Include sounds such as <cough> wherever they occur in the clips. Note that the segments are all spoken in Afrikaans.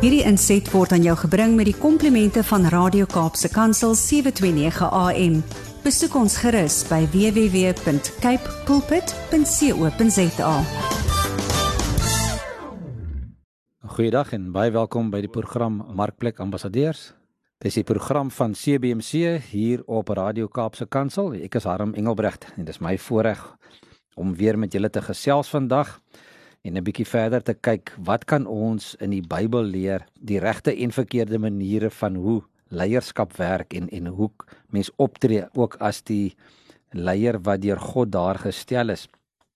Hierdie inset word aan jou gebring met die komplimente van Radio Kaapse Kansel 729 AM. Besoek ons gerus by www.cape pulpit.co.za. Goeiedag en baie welkom by die program Markplek Ambassadeurs. Dis die program van CBC hier op Radio Kaapse Kansel. Ek is Harm Engelbrecht en dis my voorreg om weer met julle te gesels vandag en 'n bietjie verder te kyk wat kan ons in die Bybel leer die regte en verkeerde maniere van hoe leierskap werk en en hoe mens optree ook as die leier wat deur God daar gestel is.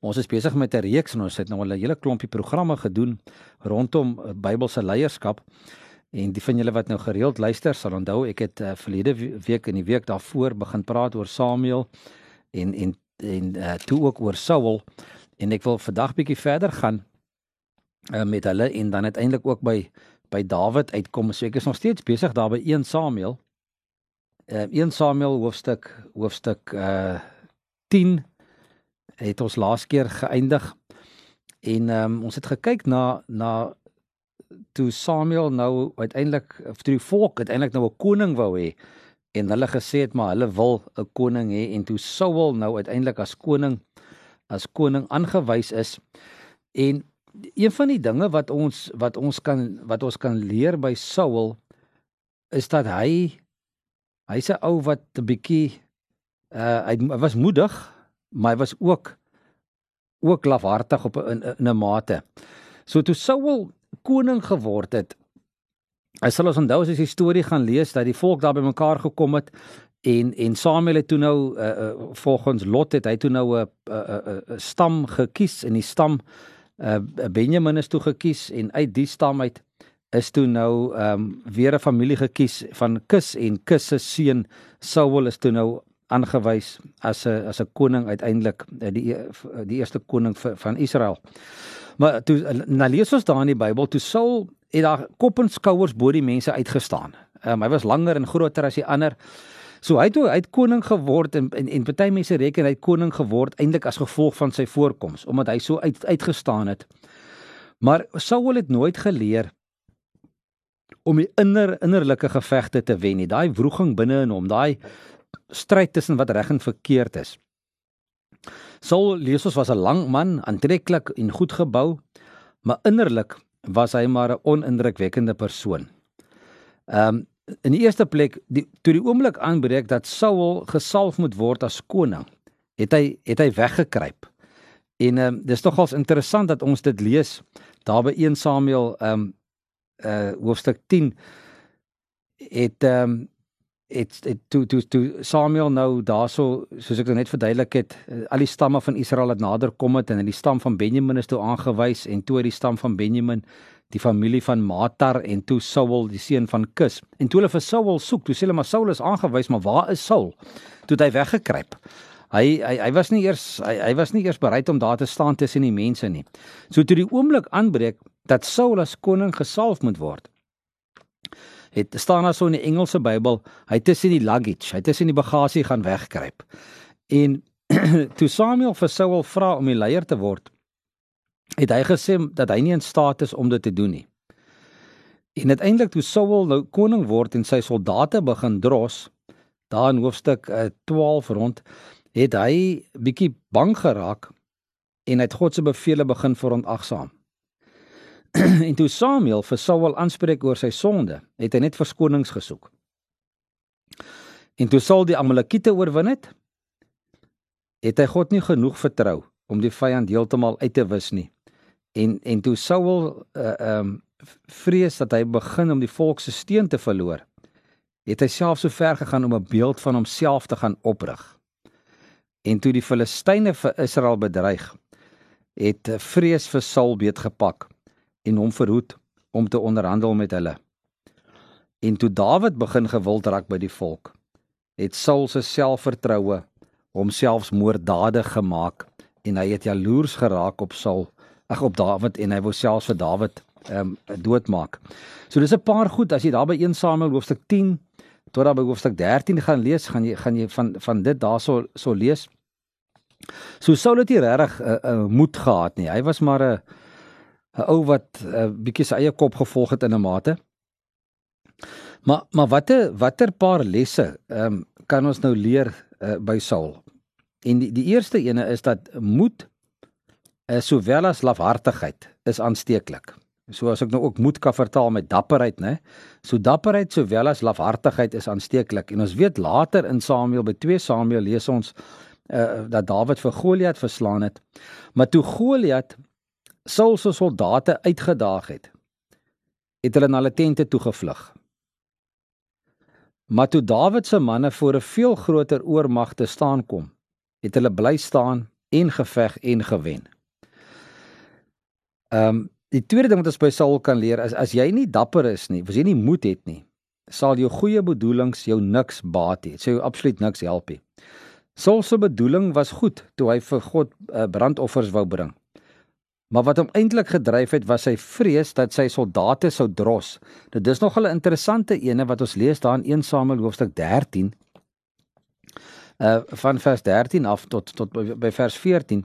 Ons is besig met 'n reeks en ons het nou al 'n hele klompie programme gedoen rondom Bybelse leierskap. En die van julle wat nou gereeld luister, sal onthou ek het uh, verlede week in die week daarvoor begin praat oor Samuel en en en uh, toe ook oor Saul en ek wil vandag bietjie verder gaan uh, met hulle en dan uiteindelik ook by by Dawid uitkom. So ek is nog steeds besig daar by 1 Samuel. Uh, 1 Samuel hoofstuk hoofstuk uh 10 het ons laas keer geëindig. En um, ons het gekyk na na toe Samuel nou uiteindelik of toe die volk uiteindelik nou 'n koning wou hê en hulle gesê het maar hulle wil 'n koning hê en toe Saul nou uiteindelik as koning as koning aangewys is en een van die dinge wat ons wat ons kan wat ons kan leer by Saul is dat hy hy's 'n ou wat 'n bietjie uh hy was moedig maar hy was ook ook lafhartig op 'n in, 'n mate. So toe Saul koning geword het. Hy sal ons onthou as jy die storie gaan lees dat die volk daar bymekaar gekom het en en Samuel het toe nou uh, uh, volgens Lot het hy toe nou 'n uh, uh, uh, stam gekies en die stam uh, Benjamin is toe gekies en uit die stam uit is toe nou ehm um, weer 'n familie gekies van Kis en Kis se seun Saul is toe nou aangewys as 'n as 'n koning uiteindelik die die eerste koning van Israel. Maar toe na lees ons daar in die Bybel, toe Saul het daar kop en skouers bo die mense uitgestaan. Um, hy was langer en groter as die ander. So hy het hy het koning geword en en, en party mense reken hy het koning geword eintlik as gevolg van sy voorkoms omdat hy so uit uitgestaan het. Maar Saul het nooit geleer om die inner innerlike gevegte te wen nie. Daai wroging binne in hom, daai stryd tussen wat reg en verkeerd is. Saul Jesus was 'n lang man, aantreklik en goed gebou, maar innerlik was hy maar 'n onindrukwekkende persoon. Ehm um, in die eerste plek, die, toe die oomblik aanbreek dat Saul gesalf moet word as koning, het hy het hy weggekruip. En ehm um, dis nogals interessant dat ons dit lees daar by 1 Samuel ehm um, uh hoofstuk 10 het ehm um, het, het toe toe toe Samuel nou daarso soos ek net verduidelik het eh, al die stamme van Israel het nader kom het en in die stam van Benjamin is toe aangewys en toe die stam van Benjamin die familie van Matar en toe Saul die seun van Kis en toe hulle vir Saul soek toe sê hulle maar Saul is aangewys maar waar is Saul? Toe hy weggekruip. Hy hy hy was nie eers hy, hy was nie eers bereid om daar te staan tussen die mense nie. So toe die oomblik aanbreek dat Saul as koning gesalf moet word het staan daar so in die Engelse Bybel, hy tussen die luggage, hy tussen die bagasie gaan wegkruip. En <clears throat> toe Samuel vir Saul vra om die leier te word, het hy gesê dat hy nie in staat is om dit te doen nie. En uiteindelik toe Saul nou koning word en sy soldate begin dros, daar in hoofstuk 12 eh, rond, het hy bietjie bang geraak en het God se beveelings begin verontagsaam. <clears throat> en toe Samuel vir Saul aanspreek oor sy sonde, het hy net verskonings gesoek. En toe Saul die Amalekiete oorwin het, het hy God nie genoeg vertrou om die vyand heeltemal uit te wis nie. En en toe Saul uh um vrees dat hy begin om die volk se steun te verloor, het hy self so ver gegaan om 'n beeld van homself te gaan oprig. En toe die Filistyne vir Israel bedreig, het vrees vir Saul beet gepak en hom verhoed om te onderhandel met hulle. En toe Dawid begin gewild raak by die volk, het Saul se selfvertroue homself moorddadig gemaak en hy het jaloers geraak op Saul, ag op Dawid en hy wou selfs vir Dawid ehm um, doodmaak. So dis 'n paar goed as jy daar by 1 Samuel hoofstuk 10 tot daar by hoofstuk 13 gaan lees, gaan jy gaan jy van van dit daarso so lees. So Saul het nie regtig 'n uh, uh, moed gehad nie. Hy was maar 'n uh, 'n ou wat 'n uh, bietjie sy eie kop gevolg het in 'n mate. Maar maar watter watter paar lesse ehm um, kan ons nou leer uh, by Saul? En die, die eerste ene is dat moed uh, sowel as lafhartigheid is aansteeklik. So as ek nou ook moed kan vertaal met dapperheid, né? So dapperheid sowel as lafhartigheid is aansteeklik. En ons weet later in Samuel by 2 Samuel lees ons uh, dat Dawid vir Goliat verslaan het. Maar toe Goliat Saul se soldate uitgedaag het, het hulle na hulle tente toe gevlug. Maar toe Dawid se manne voor 'n veel groter oormag te staan kom, het hulle bly staan en geveg en gewen. Ehm um, die tweede ding wat ons by Saul kan leer is as jy nie dapper is nie, as jy nie moed het nie, sal jou goeie bedoelings jou niks baat nie. Dit sê jou absoluut niks help nie. Saul se bedoeling was goed toe hy vir God uh, brandoffers wou bring. Maar wat hom eintlik gedryf het was sy vrees dat sy soldate sou dros. Dit is nog 'n interessante ene wat ons lees daar in 1 Samuel hoofstuk 13. Uh van vers 13 af tot tot by, by vers 14.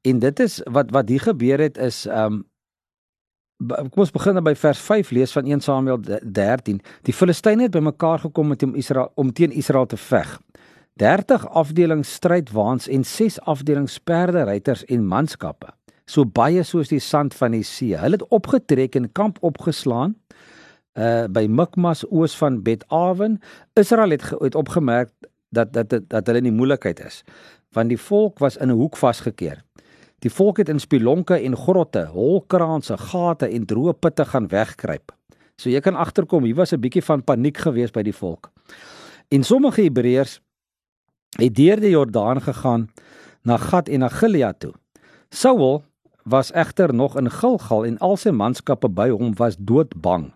En dit is wat wat hier gebeur het is um kom ons begin by vers 5 lees van 1 Samuel 13. Die Filistyne het bymekaar gekom met om Israel om teen Israel te veg. 30 afdelings strydwaans en 6 afdelings perde ruiters en manskappe so baie soos die sand van die see hulle het opgetrek en kamp opgeslaan uh by Mikmas oos van Bet-Awen Israel het, het opgemerk dat dat dat, dat hulle in moeilikheid is want die volk was in 'n hoek vasgekeer die volk het in spilonke en grotte holkraanse gate en droë putte gaan wegkruip so jy kan agterkom hier was 'n bietjie van paniek gewees by die volk en sommige Hebreërs het deur die Jordaan gegaan na Gat en na Gilead toe. Saul was egter nog in Gilgal en al sy manskappe by hom was doodbang.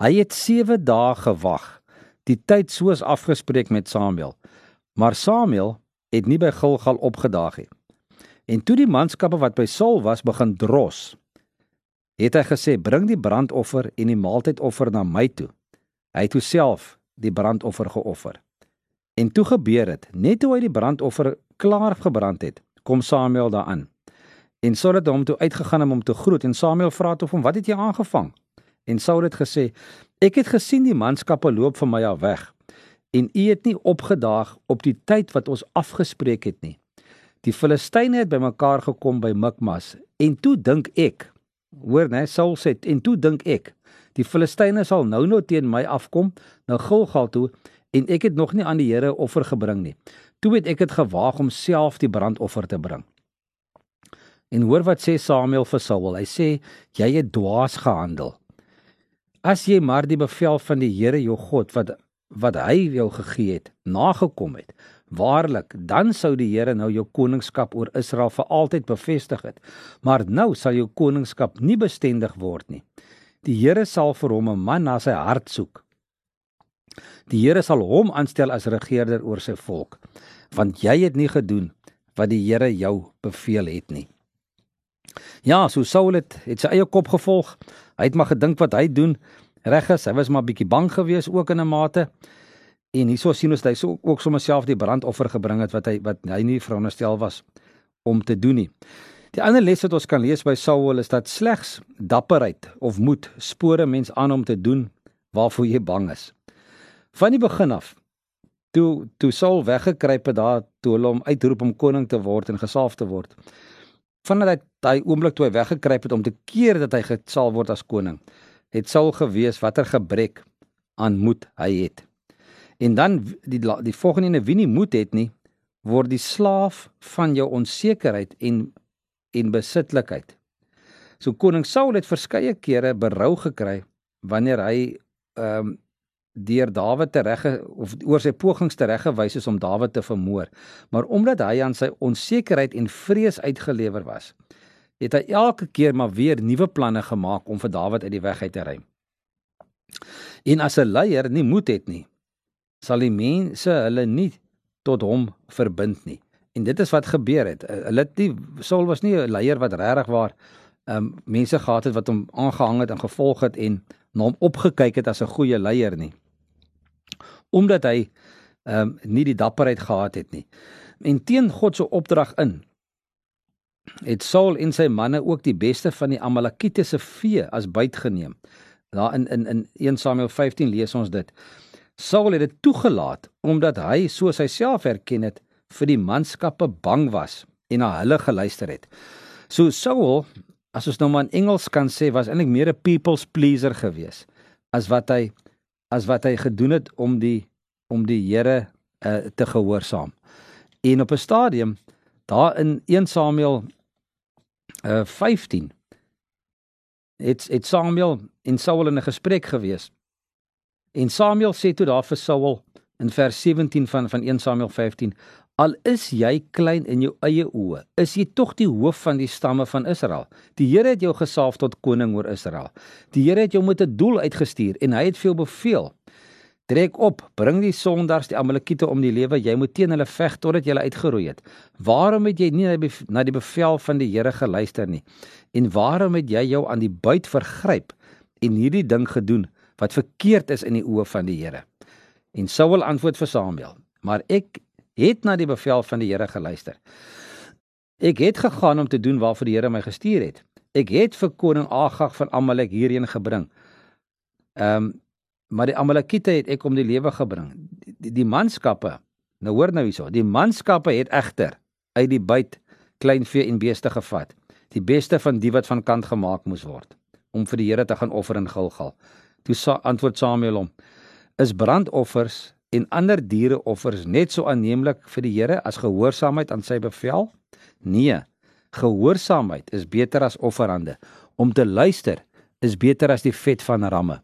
Hy het 7 dae gewag, die tyd soos afgespreek met Samuel. Maar Samuel het nie by Gilgal opgedaag nie. En toe die manskappe wat by Saul was begin dros, het hy gesê: "Bring die brandoffer en die maaltydoffer na my toe." Hy het self die brandoffer geoffer. En toe gebeur dit, net toe hy die brandoffer klaar gebrand het, kom Samuel daaraan. En Saul het hom toe uitgegaan om hom te groet en Samuel vra toe van wat het jy aangevang? En Saul het gesê: Ek het gesien die manskappe loop van my af weg en u het nie opgedaag op die tyd wat ons afgespreek het nie. Die Filistyne het bymekaar gekom by Mikmas en toe dink ek, hoor net Saul sê en toe dink ek, die Filistyne sal nou nou teen my afkom na Gilgal toe en ek het nog nie aan die Here offer gebring nie. Toe het ek dit gewaag om self die brandoffer te bring. En hoor wat sê Samuel vir Saul. Hy sê jy het dwaas gehandel. As jy maar die bevel van die Here jou God wat wat hy jou gegee het, nagekom het, waarlik, dan sou die Here nou jou koningskap oor Israel vir altyd bevestig het. Maar nou sal jou koningskap nie bestendig word nie. Die Here sal vir hom 'n man na sy hart soek Die Here sal hom aanstel as regerder oor sy volk, want jy het nie gedoen wat die Here jou beveel het nie. Ja, so Saul het, het sy eie kop gevolg. Hy het maar gedink wat hy doen reg is. Hy was maar bietjie bang geweest ook in 'n mate. En hieso sien ons hy so ook sommer self die brandoffer gebring het wat hy wat hy nie veronderstel was om te doen nie. Die ander les wat ons kan lees by Saul is dat slegs dapperheid of moed spore mens aan om te doen waarvoor jy bang is. Van die begin af toe toe Saul weggekruip het daar toe hulle hom uitroep om koning te word en gesalf te word. Vandat hy hy oomblik toe hy weggekruip het om te keer dat hy gesal word as koning, het Saul gewees watter gebrek aan moed hy het. En dan die die volgende ene wie nie moed het nie, word die slaaf van jou onsekerheid en en besitlikheid. So koning Saul het verskeie kere berou gekry wanneer hy ehm um, deur Dawid te reg of oor sy pogings te reggewys is om Dawid te vermoor. Maar omdat hy aan sy onsekerheid en vrees uitgelewer was, het hy elke keer maar weer nuwe planne gemaak om vir Dawid uit die weg uit te ruim. En as 'n leier nie moed het nie, sal die mense hulle nie tot hom verbind nie. En dit is wat gebeur het. Hulle het nie Saul was nie 'n leier wat regtig waar ehm um, mense gehad het wat hom aangehang het en gevolg het en na hom opgekyk het as 'n goeie leier nie. Omdat hy ehm um, nie die dapperheid gehad het nie. En teen God se opdrag in het Saul en sy manne ook die beste van die Amalekitiese vee as byt geneem. Daar in in in 1 Samuel 15 lees ons dit. Saul het dit toegelaat omdat hy soos hy self erken het vir die manskappe bang was en na hulle geluister het. So Saul, as ons nou maar in Engels kan sê, was eintlik meer 'n people's pleaser gewees as wat hy as wat hy gedoen het om die om die Here uh, te gehoorsaam. En op 'n stadium daar in 1 Samuel uh 15 het het Samuel en Saul in 'n gesprek gewees. En Samuel sê toe daar vir Saul in vers 17 van van 1 Samuel 15 Al is jy klein in jou eie oë, is jy tog die hoof van die stamme van Israel. Die Here het jou gesalf tot koning oor Israel. Die Here het jou met 'n doel uitgestuur en hy het veel beveel. Trek op, bring die sondaars, die Amalekiete om die lewe. Jy moet teen hulle veg totdat jy hulle uitgeroei het. Waarom het jy nie na die bevel van die Here geluister nie? En waarom het jy jou aan die buit vergryp en hierdie ding gedoen wat verkeerd is in die oë van die Here? En Saul antwoord vir Samuel: "Maar ek het na die bevel van die Here geluister. Ek het gegaan om te doen waarvoor die Here my gestuur het. Ek het vir koning Agag van Amalek hierheen gebring. Ehm um, maar die Amalekiete het ek om die lewe gebring. Die, die, manskappe, nou hoor nou hierso, die manskappe het egter uit die byt kleinvee en beeste gevat, die beste van die wat van kant gemaak moes word om vir die Here te gaan offer in Gilgal. Toe sa antwoord Samuel hom: Is brandoffers en ander diereoffers net so aanneemlik vir die Here as gehoorsaamheid aan sy bevel? Nee. Gehoorsaamheid is beter as offerande. Om te luister is beter as die vet van ramme.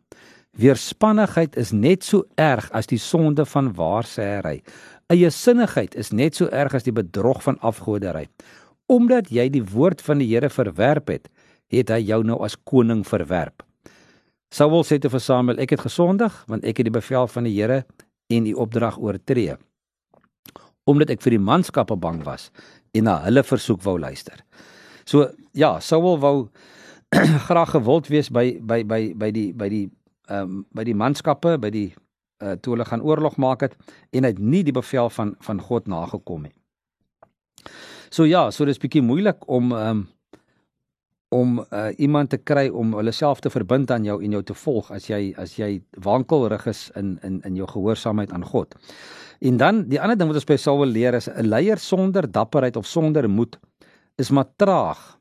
Weerspannigheid is net so erg as die sonde van waarsêry. Eie sinnigheid is net so erg as die bedrog van afgoderry. Omdat jy die woord van die Here verwerp het, het hy jou nou as koning verwerp. Saul sê te vir Samuel: "Ek het gesondig want ek het die bevel van die Here en die opdrag oortree." Omdat ek vir die manskappe bang was en na hulle versoek wou luister. So ja, Saul wou <clears throat> graag gewild wees by by by by die by die ehm um, by die manskappe by die uh, toe hulle gaan oorlog maak het en hy het nie die bevel van van God nagekom nie. So ja, so dis bietjie moeilik om ehm um, om uh, iemand te kry om hulle self te verbind aan jou en jou te volg as jy as jy wankelrig is in in in jou gehoorsaamheid aan God. En dan die ander ding wat ons by Saul wil leer is 'n leier sonder dapperheid of sonder moed is maar traag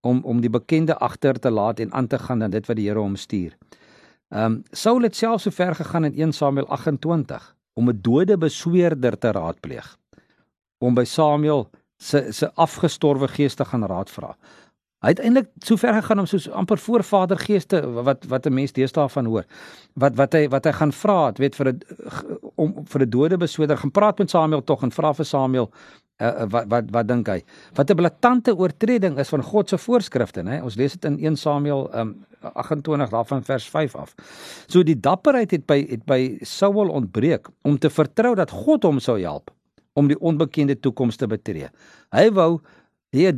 om om die bekende agter te laat en aan te gaan aan dit wat die Here hom stuur. Ehm um, Saul het self so ver gegaan in 1 Samuel 28 om 'n dode besweerder te raadpleeg om by Samuel se se afgestorwe gees te gaan raad vra. Hy het eintlik so ver gegaan om soos amper voorvadergeeste wat wat 'n mens deesdae van hoor. Wat wat hy wat hy gaan vra, het weet vir 'n om vir 'n dode besweerder gaan praat met Samuel tog en vra vir Samuel uh, wat wat wat dink hy? Wat 'n blaatante oortreding is van God se voorskrifte, nê? Ons lees dit in 1 Samuel um, 28 daarvan vers 5 af. So die dapperheid het by het by Saul ontbreek om te vertrou dat God hom sou help om die onbekende toekoms te betree. Hy wou hy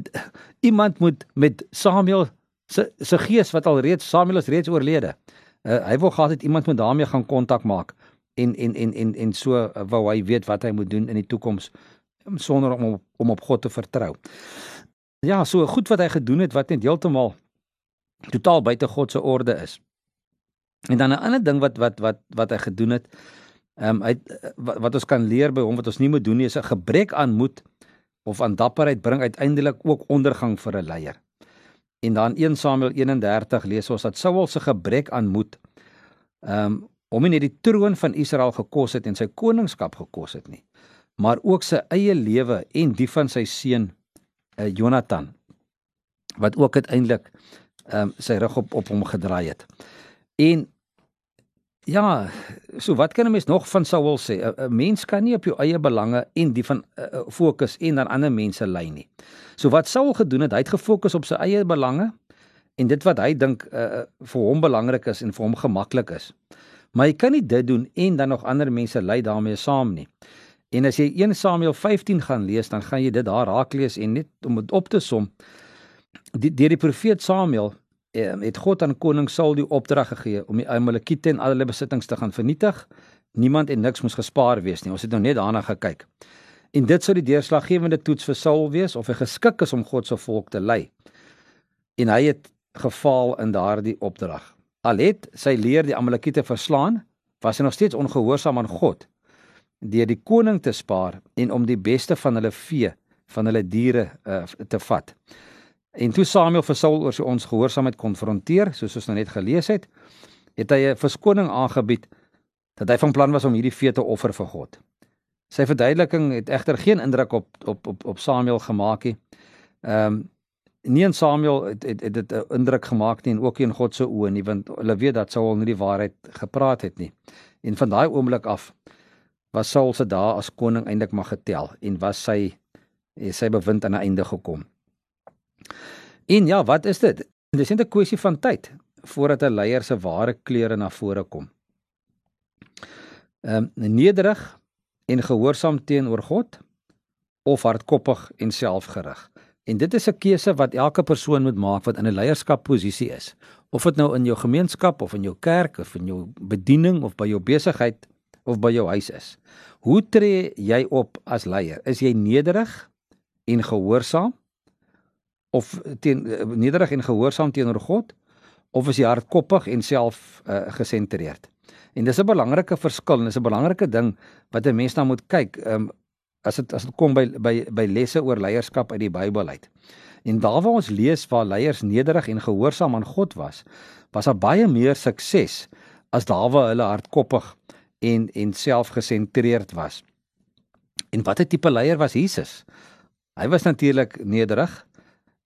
iemand moet met Samuel se se gees wat al reeds Samuel is reeds oorlede. Uh, hy wou gehad het iemand moet daarmee gaan kontak maak en en en en en so uh, wou hy weet wat hy moet doen in die toekoms sonder om op, om op God te vertrou. Ja, so goed wat hy gedoen het wat net heeltemal totaal buite God se orde is. En dan 'n ander ding wat wat wat wat hy gedoen het, ehm um, hy wat, wat ons kan leer by hom wat ons nie moet doen nie is 'n gebrek aan moed of aan dapperheid bring uiteindelik ook ondergang vir 'n leier. En dan 1 Samuel 31 lees ons dat Saul se gebrek aan moed um, hom nie net die troon van Israel gekos het en sy koningskap gekos het nie, maar ook sy eie lewe en die van sy seun uh, Jonathan wat ook uiteindelik um, sy rug op op hom gedraai het. En ja, so wat kan 'n mens nog van Saul sê? 'n Mens kan nie op jou eie belange en die van uh, fokus en dan ander mense lei nie. So wat Saul gedoen het, hy het gefokus op sy eie belange en dit wat hy dink uh, vir hom belangrik is en vir hom gemaklik is. Maar jy kan nie dit doen en dan nog ander mense lei daarmee saam nie. En as jy 1 Samuel 15 gaan lees, dan gaan jy dit daar raak lees en net om dit op te som. Die deur die profeet Samuel het God aan koning Saul die opdrag gegee om die Amalekiete en al hulle besittings te gaan vernietig. Niemand en niks moes gespaar wees nie. Ons het nou net daarna gekyk. En dit sou die deurslaggewende toets vir Saul wees of hy geskik is om God se volk te lei. En hy het gefaal in daardie opdrag. Al het sy leer die Amalekiete verslaan, was hy nog steeds ongehoorsaam aan God deur die koning te spaar en om die beste van hulle vee, van hulle diere uh, te vat. En toe Samuel vir Saul oor sy ongehoorsaamheid konfronteer, soos ons nou net gelees het, het hy 'n verskoning aangebied dat hy van plan was om hierdie vee te offer vir God. Sy verduideliking het egter geen indruk op op op op Samuel gemaak nie. Ehm um, nie in Samuel het het, het dit 'n indruk gemaak nie en ook nie in God se oë nie want hulle weet dat Saul nie die waarheid gepraat het nie. En van daai oomblik af was Saul se dae as koning eintlik maar getel en was sy sy bewind aan 'n einde gekom. En ja, wat is dit? Dit is net 'n kwessie van tyd voordat 'n leier se ware kleure na vore kom. Ehm um, nederig en gehoorsaam teenoor God of hardkoppig en selfgerig. En dit is 'n keuse wat elke persoon moet maak wat in 'n leierskapposisie is. Of dit nou in jou gemeenskap of in jou kerk of in jou bediening of by jou besigheid of by jou huis is. Hoe tree jy op as leier? Is jy nederig en gehoorsaam of teen nederig en gehoorsaam teenoor God of is jy hardkoppig en self uh, gesentreerd? En dis 'n belangrike verskil en dis 'n belangrike ding wat 'n mens na moet kyk. Um, as dit as dit kom by by by lesse oor leierskap uit die Bybel uit. En daar waar ons lees waar leiers nederig en gehoorsaam aan God was, was daar baie meer sukses as daar waar hulle hardkoppig en en selfgesentreerd was. En watter tipe leier was Jesus? Hy was natuurlik nederig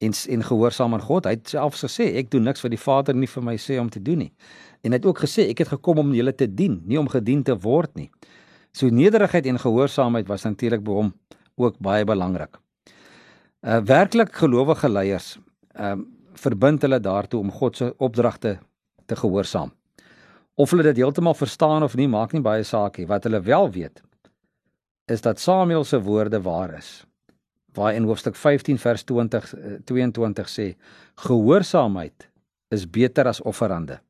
en en gehoorsaam aan God. Hy het self gesê ek doen niks wat die Vader nie vir my sê om te doen nie. En hy het ook gesê ek het gekom om julle te dien, nie om gedien te word nie. So nederigheid en gehoorsaamheid was natuurlik by hom ook baie belangrik. Uh werklik gelowige leiers ehm uh, verbind hulle daartoe om God se opdragte te gehoorsaam. Of hulle dit heeltemal verstaan of nie, maak nie baie saak nie. Wat hulle wel weet is dat Samuel se woorde waar is. Waar in hoofstuk 15 vers 20 22 sê: Gehoorsaamheid is beter as offerande.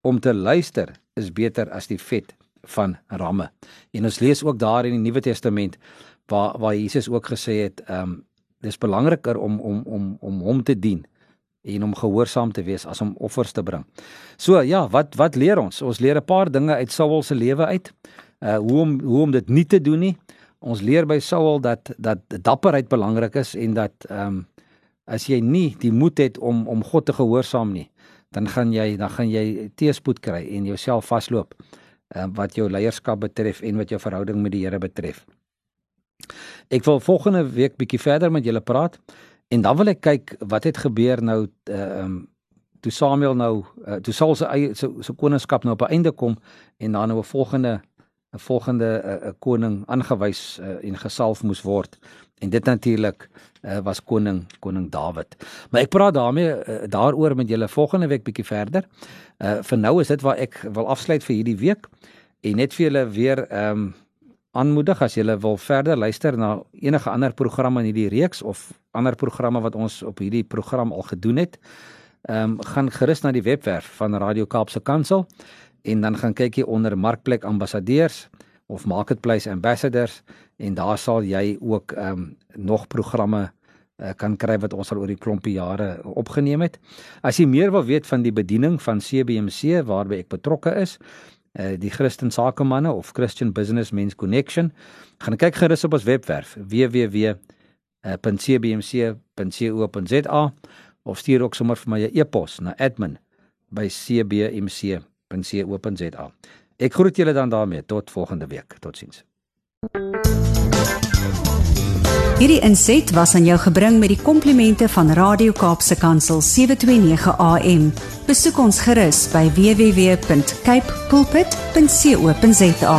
Om te luister is beter as die vet van ramme. En ons lees ook daar in die Nuwe Testament waar waar Jesus ook gesê het, ehm um, dis belangriker om om om om hom te dien en om gehoorsaam te wees as om offers te bring. So ja, wat wat leer ons? Ons leer 'n paar dinge uit Saul se lewe uit. Uh hoe om hoe om dit nie te doen nie. Ons leer by Saul dat dat dapperheid belangrik is en dat ehm um, as jy nie die moed het om om God te gehoorsaam nie, dan gaan jy dan gaan jy teëspoed kry en jouself vasloop uh, wat jou leierskap betref en wat jou verhouding met die Here betref. Ek wil volgende week bietjie verder met julle praat en dan wil ek kyk wat het gebeur nou ehm uh, toe Samuel nou uh, toe Saul se eie se koningskap nou op 'n einde kom en dan nou 'n volgende 'n volgende 'n uh, koning aangewys uh, en gesalf moes word en dit natuurlik uh, was koning koning Dawid. Maar ek praat daarmee uh, daaroor met julle volgende week bietjie verder. Uh vir nou is dit waar ek wil afsluit vir hierdie week en net vir julle weer ehm um, aanmoedig as julle wil verder luister na enige ander programme in hierdie reeks of ander programme wat ons op hierdie program al gedoen het. Ehm um, gaan gerus na die webwerf van Radio Kaapse Kansel en dan gaan kyk jy onder Markplek Ambassadeurs of Marketplace Ambassadors en daar sal jy ook ehm um, nog programme uh, kan kry wat ons al oor die klompie jare opgeneem het. As jy meer wil weet van die bediening van CBMC waarby ek betrokke is, uh, die Christen Sakemanne of Christian Business Men's Connection, gaan kyk gerus op ons webwerf www.cbmc.co.za of stuur ook sommer vir my 'n e-pos na admin@cbmc.co.za. Ek groet julle dan daarmee tot volgende week. Totsiens. Hierdie inset was aan jou gebring met die komplimente van Radio Kaapse Kansel 729 AM. Besoek ons gerus by www.cape pulpit.co.za.